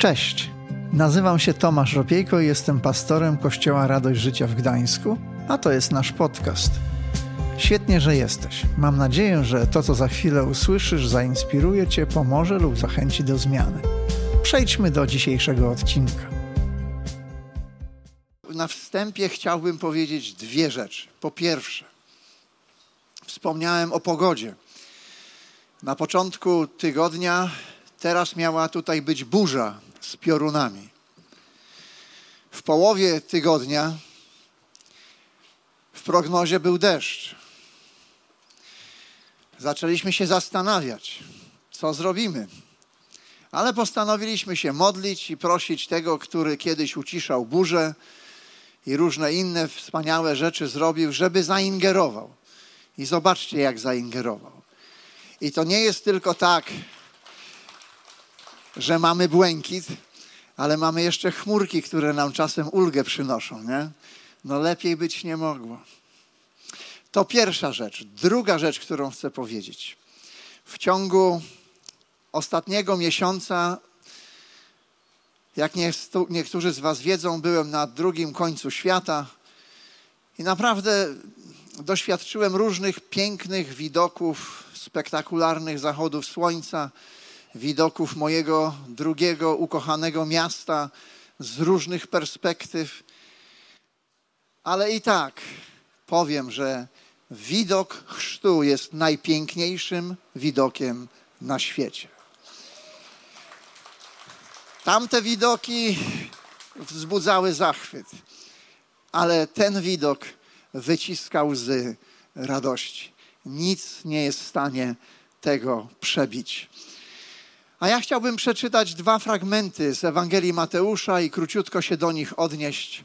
Cześć, nazywam się Tomasz Ropiejko i jestem pastorem Kościoła Radość Życia w Gdańsku, a to jest nasz podcast. Świetnie, że jesteś. Mam nadzieję, że to, co za chwilę usłyszysz, zainspiruje Cię, pomoże lub zachęci do zmiany. Przejdźmy do dzisiejszego odcinka. Na wstępie chciałbym powiedzieć dwie rzeczy. Po pierwsze, wspomniałem o pogodzie. Na początku tygodnia teraz miała tutaj być burza z piorunami. W połowie tygodnia w prognozie był deszcz. Zaczęliśmy się zastanawiać, co zrobimy. Ale postanowiliśmy się modlić i prosić tego, który kiedyś uciszał burzę i różne inne wspaniałe rzeczy zrobił, żeby zaingerował. I zobaczcie, jak zaingerował. I to nie jest tylko tak, że mamy błękit, ale mamy jeszcze chmurki, które nam czasem ulgę przynoszą, nie? No lepiej być nie mogło. To pierwsza rzecz. Druga rzecz, którą chcę powiedzieć. W ciągu ostatniego miesiąca, jak niektórzy z Was wiedzą, byłem na drugim końcu świata i naprawdę doświadczyłem różnych pięknych widoków, spektakularnych zachodów słońca, widoków mojego drugiego ukochanego miasta z różnych perspektyw. Ale i tak powiem, że widok chrztu jest najpiękniejszym widokiem na świecie. Tamte widoki wzbudzały zachwyt, ale ten widok wyciska łzy radości. Nic nie jest w stanie tego przebić. A ja chciałbym przeczytać dwa fragmenty z Ewangelii Mateusza i króciutko się do nich odnieść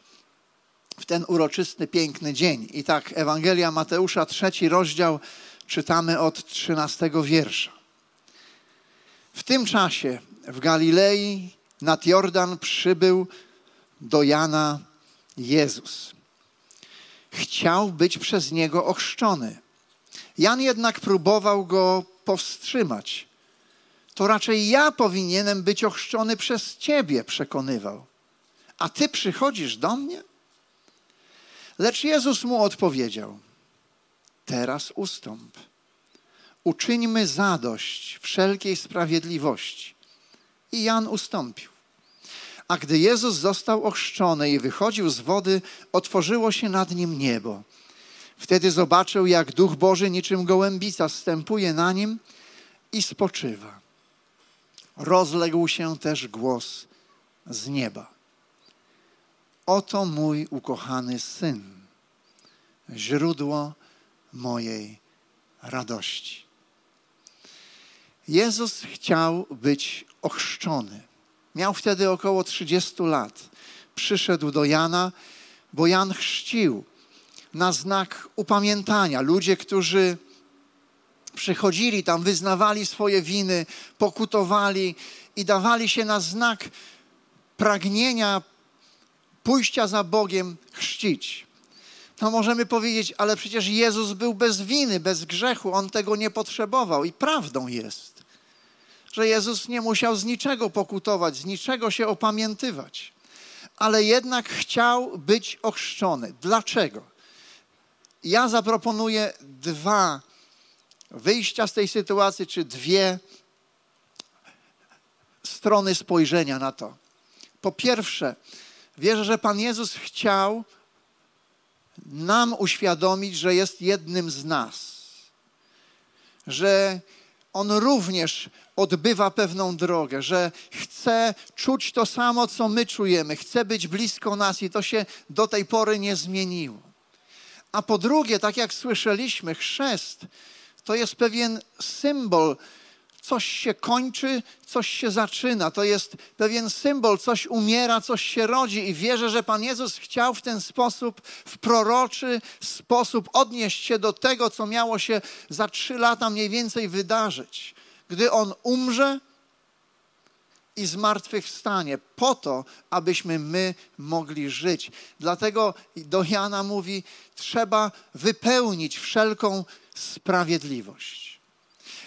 w ten uroczysty, piękny dzień. I tak, Ewangelia Mateusza, trzeci rozdział, czytamy od trzynastego wiersza. W tym czasie w Galilei nad Jordan przybył do Jana Jezus. Chciał być przez niego ochrzczony. Jan jednak próbował go powstrzymać to raczej ja powinienem być ochrzczony przez Ciebie, przekonywał. A Ty przychodzisz do mnie? Lecz Jezus mu odpowiedział: Teraz ustąp. Uczyńmy zadość wszelkiej sprawiedliwości. I Jan ustąpił. A gdy Jezus został ochrzczony i wychodził z wody, otworzyło się nad nim niebo. Wtedy zobaczył, jak Duch Boży niczym gołębica stępuje na nim i spoczywa rozległ się też głos z nieba. Oto mój ukochany syn, źródło mojej radości. Jezus chciał być ochrzczony. Miał wtedy około 30 lat. Przyszedł do Jana, bo Jan chrzcił na znak upamiętania. Ludzie, którzy przychodzili tam, wyznawali swoje winy, pokutowali i dawali się na znak pragnienia pójścia za Bogiem chrzcić. No możemy powiedzieć, ale przecież Jezus był bez winy, bez grzechu, on tego nie potrzebował. I prawdą jest, że Jezus nie musiał z niczego pokutować, z niczego się opamiętywać, ale jednak chciał być ochrzczony. Dlaczego? Ja zaproponuję dwa wyjścia z tej sytuacji, czy dwie strony spojrzenia na to. Po pierwsze, wierzę, że Pan Jezus chciał nam uświadomić, że jest jednym z nas, że On również odbywa pewną drogę, że chce czuć to samo, co my czujemy, chce być blisko nas i to się do tej pory nie zmieniło. A po drugie, tak jak słyszeliśmy, chrzest to jest pewien symbol. Coś się kończy, coś się zaczyna. To jest pewien symbol, coś umiera, coś się rodzi. I wierzę, że Pan Jezus chciał w ten sposób, w proroczy sposób odnieść się do tego, co miało się za trzy lata mniej więcej wydarzyć. Gdy On umrze, i zmartwychwstanie, po to, abyśmy my mogli żyć. Dlatego do Jana mówi: trzeba wypełnić wszelką sprawiedliwość.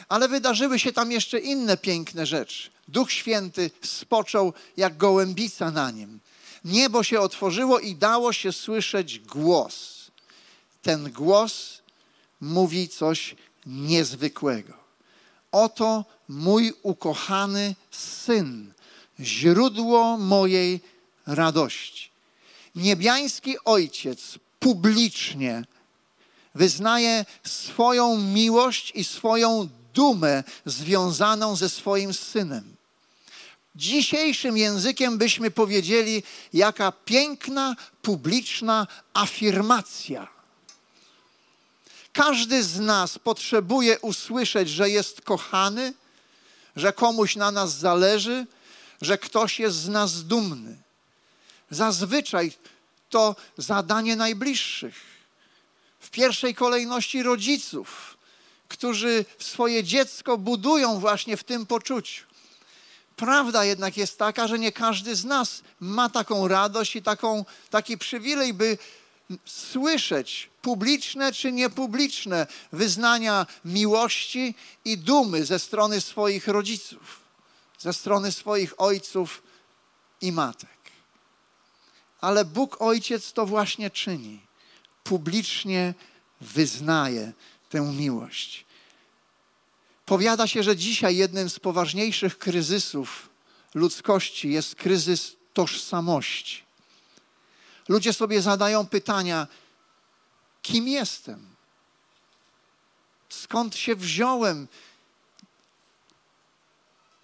Ale wydarzyły się tam jeszcze inne piękne rzeczy. Duch Święty spoczął jak gołębica na nim. Niebo się otworzyło i dało się słyszeć głos. Ten głos mówi coś niezwykłego. Oto mój ukochany syn, źródło mojej radości. Niebiański ojciec publicznie wyznaje swoją miłość i swoją dumę związaną ze swoim synem. Dzisiejszym językiem byśmy powiedzieli, jaka piękna, publiczna afirmacja. Każdy z nas potrzebuje usłyszeć, że jest kochany, że komuś na nas zależy, że ktoś jest z nas dumny. Zazwyczaj to zadanie najbliższych. W pierwszej kolejności rodziców, którzy swoje dziecko budują właśnie w tym poczuciu. Prawda jednak jest taka, że nie każdy z nas ma taką radość i taką, taki przywilej, by słyszeć publiczne czy niepubliczne wyznania miłości i dumy ze strony swoich rodziców, ze strony swoich ojców i matek. Ale Bóg Ojciec to właśnie czyni. Publicznie wyznaje tę miłość. Powiada się, że dzisiaj jednym z poważniejszych kryzysów ludzkości jest kryzys tożsamości. Ludzie sobie zadają pytania, kim jestem? Skąd się wziąłem?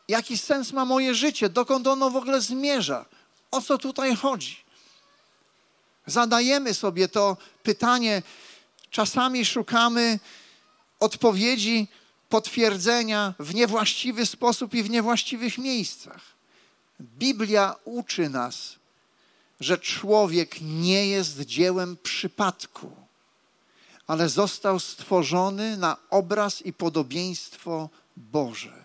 Jaki sens ma moje życie? Dokąd ono w ogóle zmierza? O co tutaj chodzi? Zadajemy sobie to pytanie, czasami szukamy odpowiedzi, potwierdzenia w niewłaściwy sposób i w niewłaściwych miejscach. Biblia uczy nas, że człowiek nie jest dziełem przypadku, ale został stworzony na obraz i podobieństwo Boże.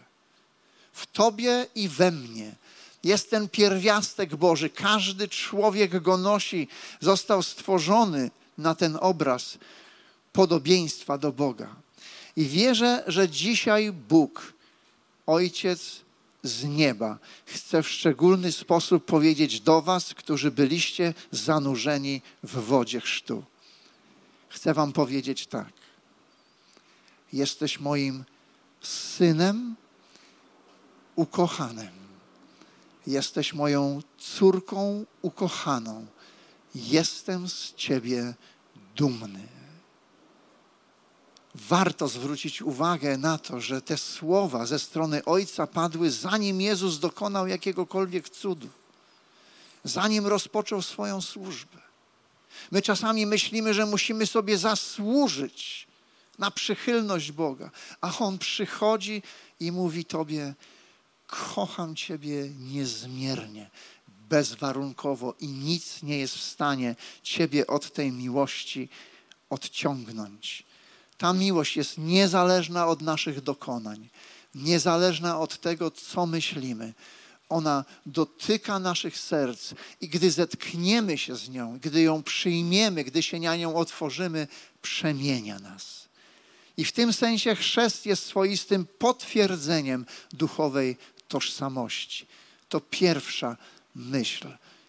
W Tobie i we mnie jest ten pierwiastek Boży. Każdy człowiek go nosi. Został stworzony na ten obraz podobieństwa do Boga. I wierzę, że dzisiaj Bóg, Ojciec z nieba, chce w szczególny sposób powiedzieć do Was, którzy byliście zanurzeni w wodzie chrztu. Chcę Wam powiedzieć tak. Jesteś moim synem ukochanym. Jesteś moją córką ukochaną. Jestem z Ciebie dumny warto zwrócić uwagę na to, że te słowa ze strony Ojca padły zanim Jezus dokonał jakiegokolwiek cudu, zanim rozpoczął swoją służbę. My czasami myślimy, że musimy sobie zasłużyć na przychylność Boga, a On przychodzi i mówi Tobie: Kocham Ciebie niezmiernie, bezwarunkowo i nic nie jest w stanie Ciebie od tej miłości odciągnąć. Ta miłość jest niezależna od naszych dokonań, niezależna od tego, co myślimy. Ona dotyka naszych serc i gdy zetkniemy się z nią, gdy ją przyjmiemy, gdy się na nią otworzymy, przemienia nas. I w tym sensie chrzest jest swoistym potwierdzeniem duchowej tożsamości. To pierwsza myśl.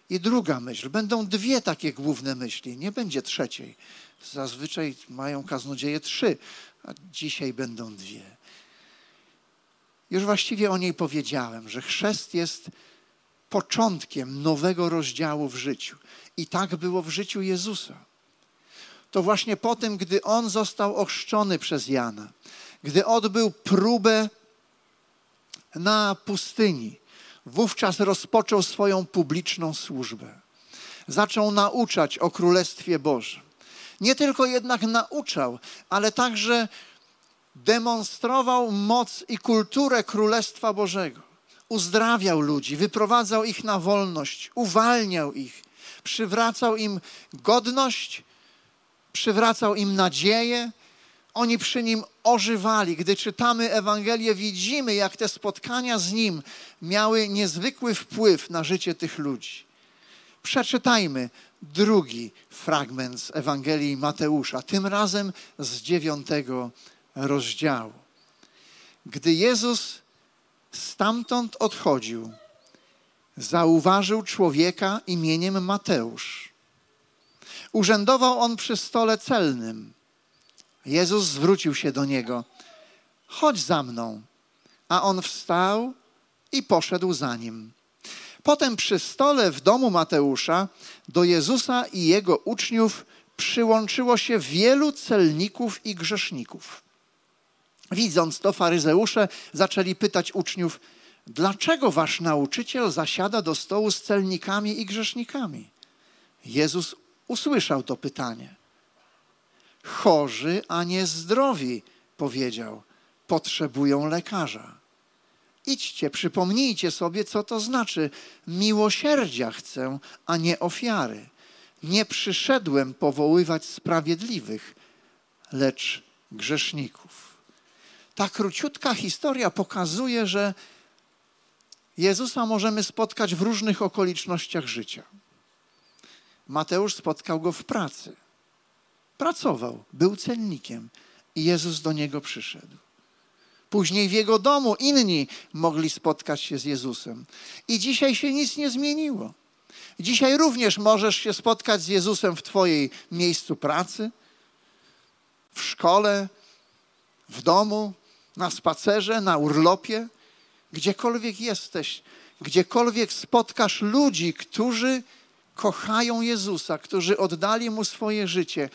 I druga myśl. Będą dwie takie główne myśli, nie będzie trzeciej. Zazwyczaj mają kaznodzieje trzy, a dzisiaj będą dwie. Już właściwie o niej powiedziałem, że chrzest jest początkiem nowego rozdziału w życiu. I tak było w życiu Jezusa. To właśnie po tym, gdy on został ochrzczony przez Jana, gdy odbył próbę na pustyni, wówczas rozpoczął swoją publiczną służbę. Zaczął nauczać o Królestwie Bożym nie tylko jednak nauczał, ale także demonstrował moc i kulturę Królestwa Bożego. Uzdrawiał ludzi, wyprowadzał ich na wolność, uwalniał ich, przywracał im godność, przywracał im nadzieję. Oni przy nim ożywali. Gdy czytamy Ewangelię, widzimy, jak te spotkania z nim miały niezwykły wpływ na życie tych ludzi. Przeczytajmy drugi fragment z Ewangelii Mateusza, tym razem z dziewiątego rozdziału. Gdy Jezus stamtąd odchodził, zauważył człowieka imieniem Mateusz. Urzędował on przy stole celnym. Jezus zwrócił się do niego: Chodź za mną. A on wstał i poszedł za nim. Potem przy stole w domu Mateusza do Jezusa i jego uczniów przyłączyło się wielu celników i grzeszników. Widząc to, faryzeusze zaczęli pytać uczniów, dlaczego wasz nauczyciel zasiada do stołu z celnikami i grzesznikami? Jezus usłyszał to pytanie. Chorzy, a nie zdrowi, powiedział, potrzebują lekarza. Idźcie, przypomnijcie sobie, co to znaczy. Miłosierdzia chcę, a nie ofiary. Nie przyszedłem powoływać sprawiedliwych, lecz grzeszników. Ta króciutka historia pokazuje, że Jezusa możemy spotkać w różnych okolicznościach życia. Mateusz spotkał go w pracy. Pracował, był celnikiem i Jezus do niego przyszedł. Później w jego domu inni mogli spotkać się z Jezusem. I dzisiaj się nic nie zmieniło. Dzisiaj również możesz się spotkać z Jezusem w Twojej miejscu pracy, w szkole, w domu, na spacerze, na urlopie, gdziekolwiek jesteś, gdziekolwiek spotkasz ludzi, którzy kochają Jezusa, którzy oddali Mu swoje życie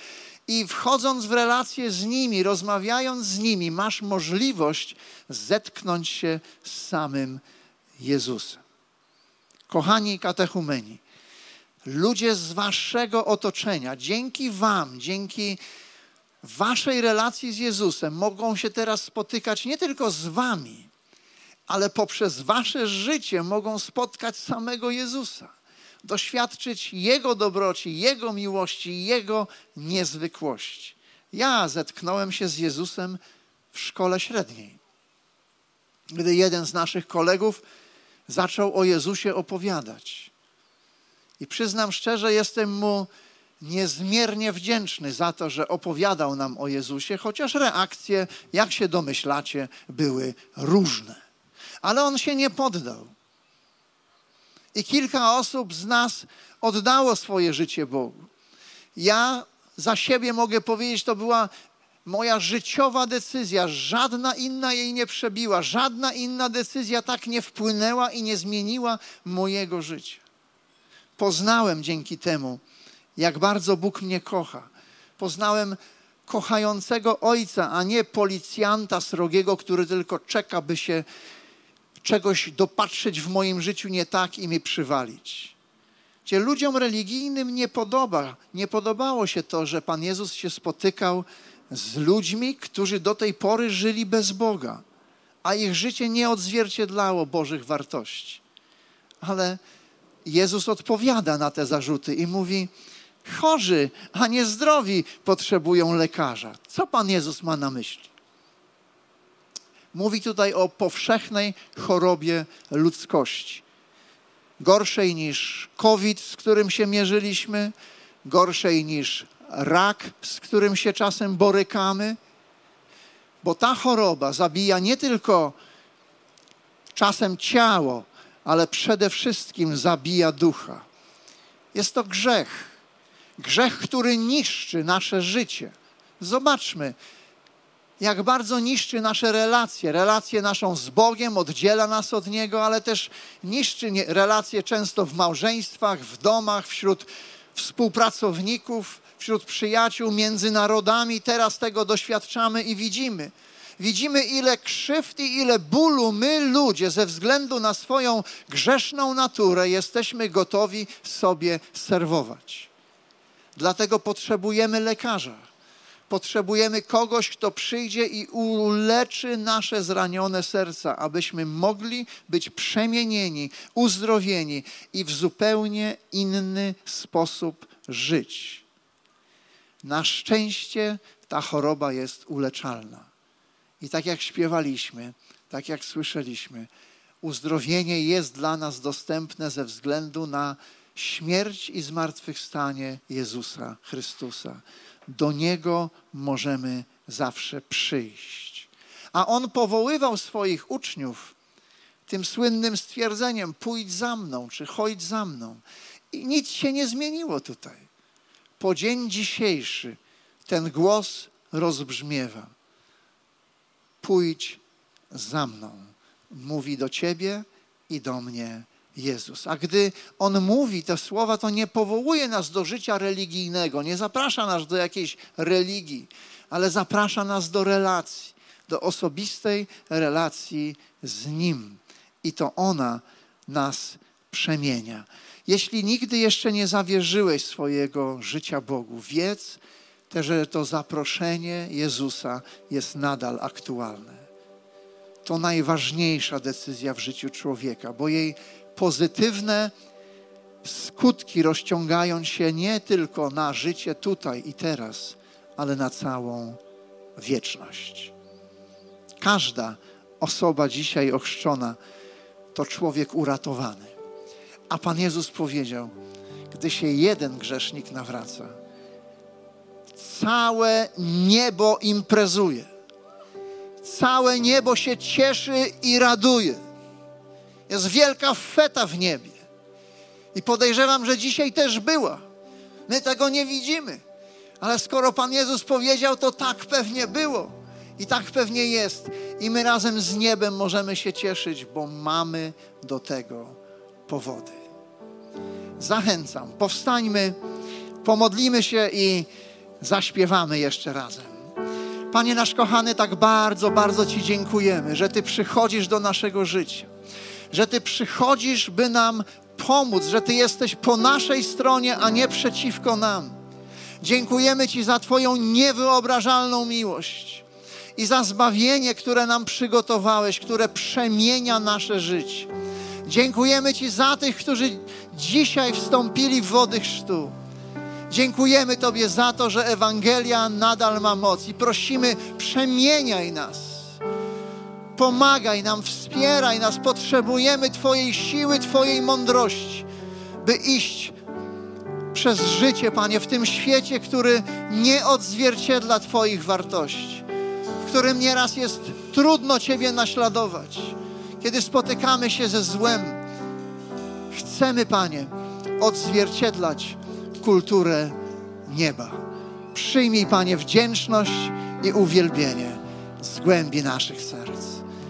i wchodząc w relacje z nimi, rozmawiając z nimi, masz możliwość zetknąć się z samym Jezusem. Kochani katechumeni, ludzie z waszego otoczenia, dzięki wam, dzięki waszej relacji z Jezusem mogą się teraz spotykać nie tylko z wami, ale poprzez wasze życie mogą spotkać samego Jezusa doświadczyć Jego dobroci, Jego miłości, Jego niezwykłości. Ja zetknąłem się z Jezusem w szkole średniej, gdy jeden z naszych kolegów zaczął o Jezusie opowiadać. I przyznam szczerze, jestem mu niezmiernie wdzięczny za to, że opowiadał nam o Jezusie, chociaż reakcje, jak się domyślacie, były różne. Ale on się nie poddał. I kilka osób z nas oddało swoje życie Bogu. Ja za siebie mogę powiedzieć, to była moja życiowa decyzja. Żadna inna jej nie przebiła, żadna inna decyzja tak nie wpłynęła i nie zmieniła mojego życia. Poznałem dzięki temu, jak bardzo Bóg mnie kocha. Poznałem kochającego ojca, a nie policjanta srogiego, który tylko czeka, by się czegoś dopatrzeć w moim życiu nie tak i mi przywalić. Gdzie ludziom religijnym nie podoba, nie podobało się to, że Pan Jezus się spotykał z ludźmi, którzy do tej pory żyli bez Boga, a ich życie nie odzwierciedlało Bożych wartości. Ale Jezus odpowiada na te zarzuty i mówi: Chorzy, a nie zdrowi potrzebują lekarza. Co Pan Jezus ma na myśli? Mówi tutaj o powszechnej chorobie ludzkości. Gorszej niż COVID, z którym się mierzyliśmy, gorszej niż rak, z którym się czasem borykamy, bo ta choroba zabija nie tylko czasem ciało, ale przede wszystkim zabija ducha. Jest to grzech. Grzech, który niszczy nasze życie. Zobaczmy, jak bardzo niszczy nasze relacje, relacje naszą z Bogiem, oddziela nas od Niego, ale też niszczy relacje często w małżeństwach, w domach, wśród współpracowników, wśród przyjaciół, między narodami. Teraz tego doświadczamy i widzimy. Widzimy, ile krzywd i ile bólu my, ludzie, ze względu na swoją grzeszną naturę, jesteśmy gotowi sobie serwować. Dlatego potrzebujemy lekarza Potrzebujemy kogoś, kto przyjdzie i uleczy nasze zranione serca, abyśmy mogli być przemienieni, uzdrowieni i w zupełnie inny sposób żyć. Na szczęście ta choroba jest uleczalna. I tak jak śpiewaliśmy, tak jak słyszeliśmy, uzdrowienie jest dla nas dostępne ze względu na śmierć i zmartwychwstanie Jezusa Chrystusa do Niego możemy zawsze przyjść. A On powoływał swoich uczniów tym słynnym stwierdzeniem: pójdź za mną, czy chodź za mną. I nic się nie zmieniło tutaj. Po dzień dzisiejszy ten głos rozbrzmiewa. Pójdź za mną. Mówi do ciebie i do mnie Jezus. A gdy On mówi te słowa, to nie powołuje nas do życia religijnego, nie zaprasza nas do jakiejś religii, ale zaprasza nas do relacji, do osobistej relacji z Nim. I to ona nas przemienia. Jeśli nigdy jeszcze nie zawierzyłeś swojego życia Bogu, wiedz też, że to zaproszenie Jezusa jest nadal aktualne. To najważniejsza decyzja w życiu człowieka, bo jej pozytywne skutki rozciągają się nie tylko na życie tutaj i teraz, ale na całą wieczność. Każda osoba dzisiaj ochrzczona to człowiek uratowany. A Pan Jezus powiedział, gdy się jeden grzesznik nawraca, całe niebo imprezuje. Całe niebo się cieszy i raduje. Jest wielka feta w niebie. I podejrzewam, że dzisiaj też była. My tego nie widzimy. Ale skoro Pan Jezus powiedział, to tak pewnie było. I tak pewnie jest. I my razem z niebem możemy się cieszyć, bo mamy do tego powody. Zachęcam, powstańmy, pomodlimy się i zaśpiewamy jeszcze razem. Panie nasz kochany, tak bardzo, bardzo Ci dziękujemy, że Ty przychodzisz do naszego życia, że Ty przychodzisz, by nam pomóc, że Ty jesteś po naszej stronie, a nie przeciwko nam. Dziękujemy Ci za Twoją niewyobrażalną miłość i za zbawienie, które nam przygotowałeś, które przemienia nasze życie. Dziękujemy Ci za tych, którzy dzisiaj wstąpili w wody chrztu. Dziękujemy Tobie za to, że Ewangelia nadal ma moc i prosimy, przemieniaj nas. Pomagaj nam, wspieraj nas. Potrzebujemy Twojej siły, Twojej mądrości, by iść przez życie, Panie, w tym świecie, który nie odzwierciedla Twoich wartości, w którym nieraz jest trudno Ciebie naśladować. Kiedy spotykamy się ze złem, chcemy, Panie, odzwierciedlać kulturę nieba. Przyjmij, Panie, wdzięczność i uwielbienie z głębi naszych serc.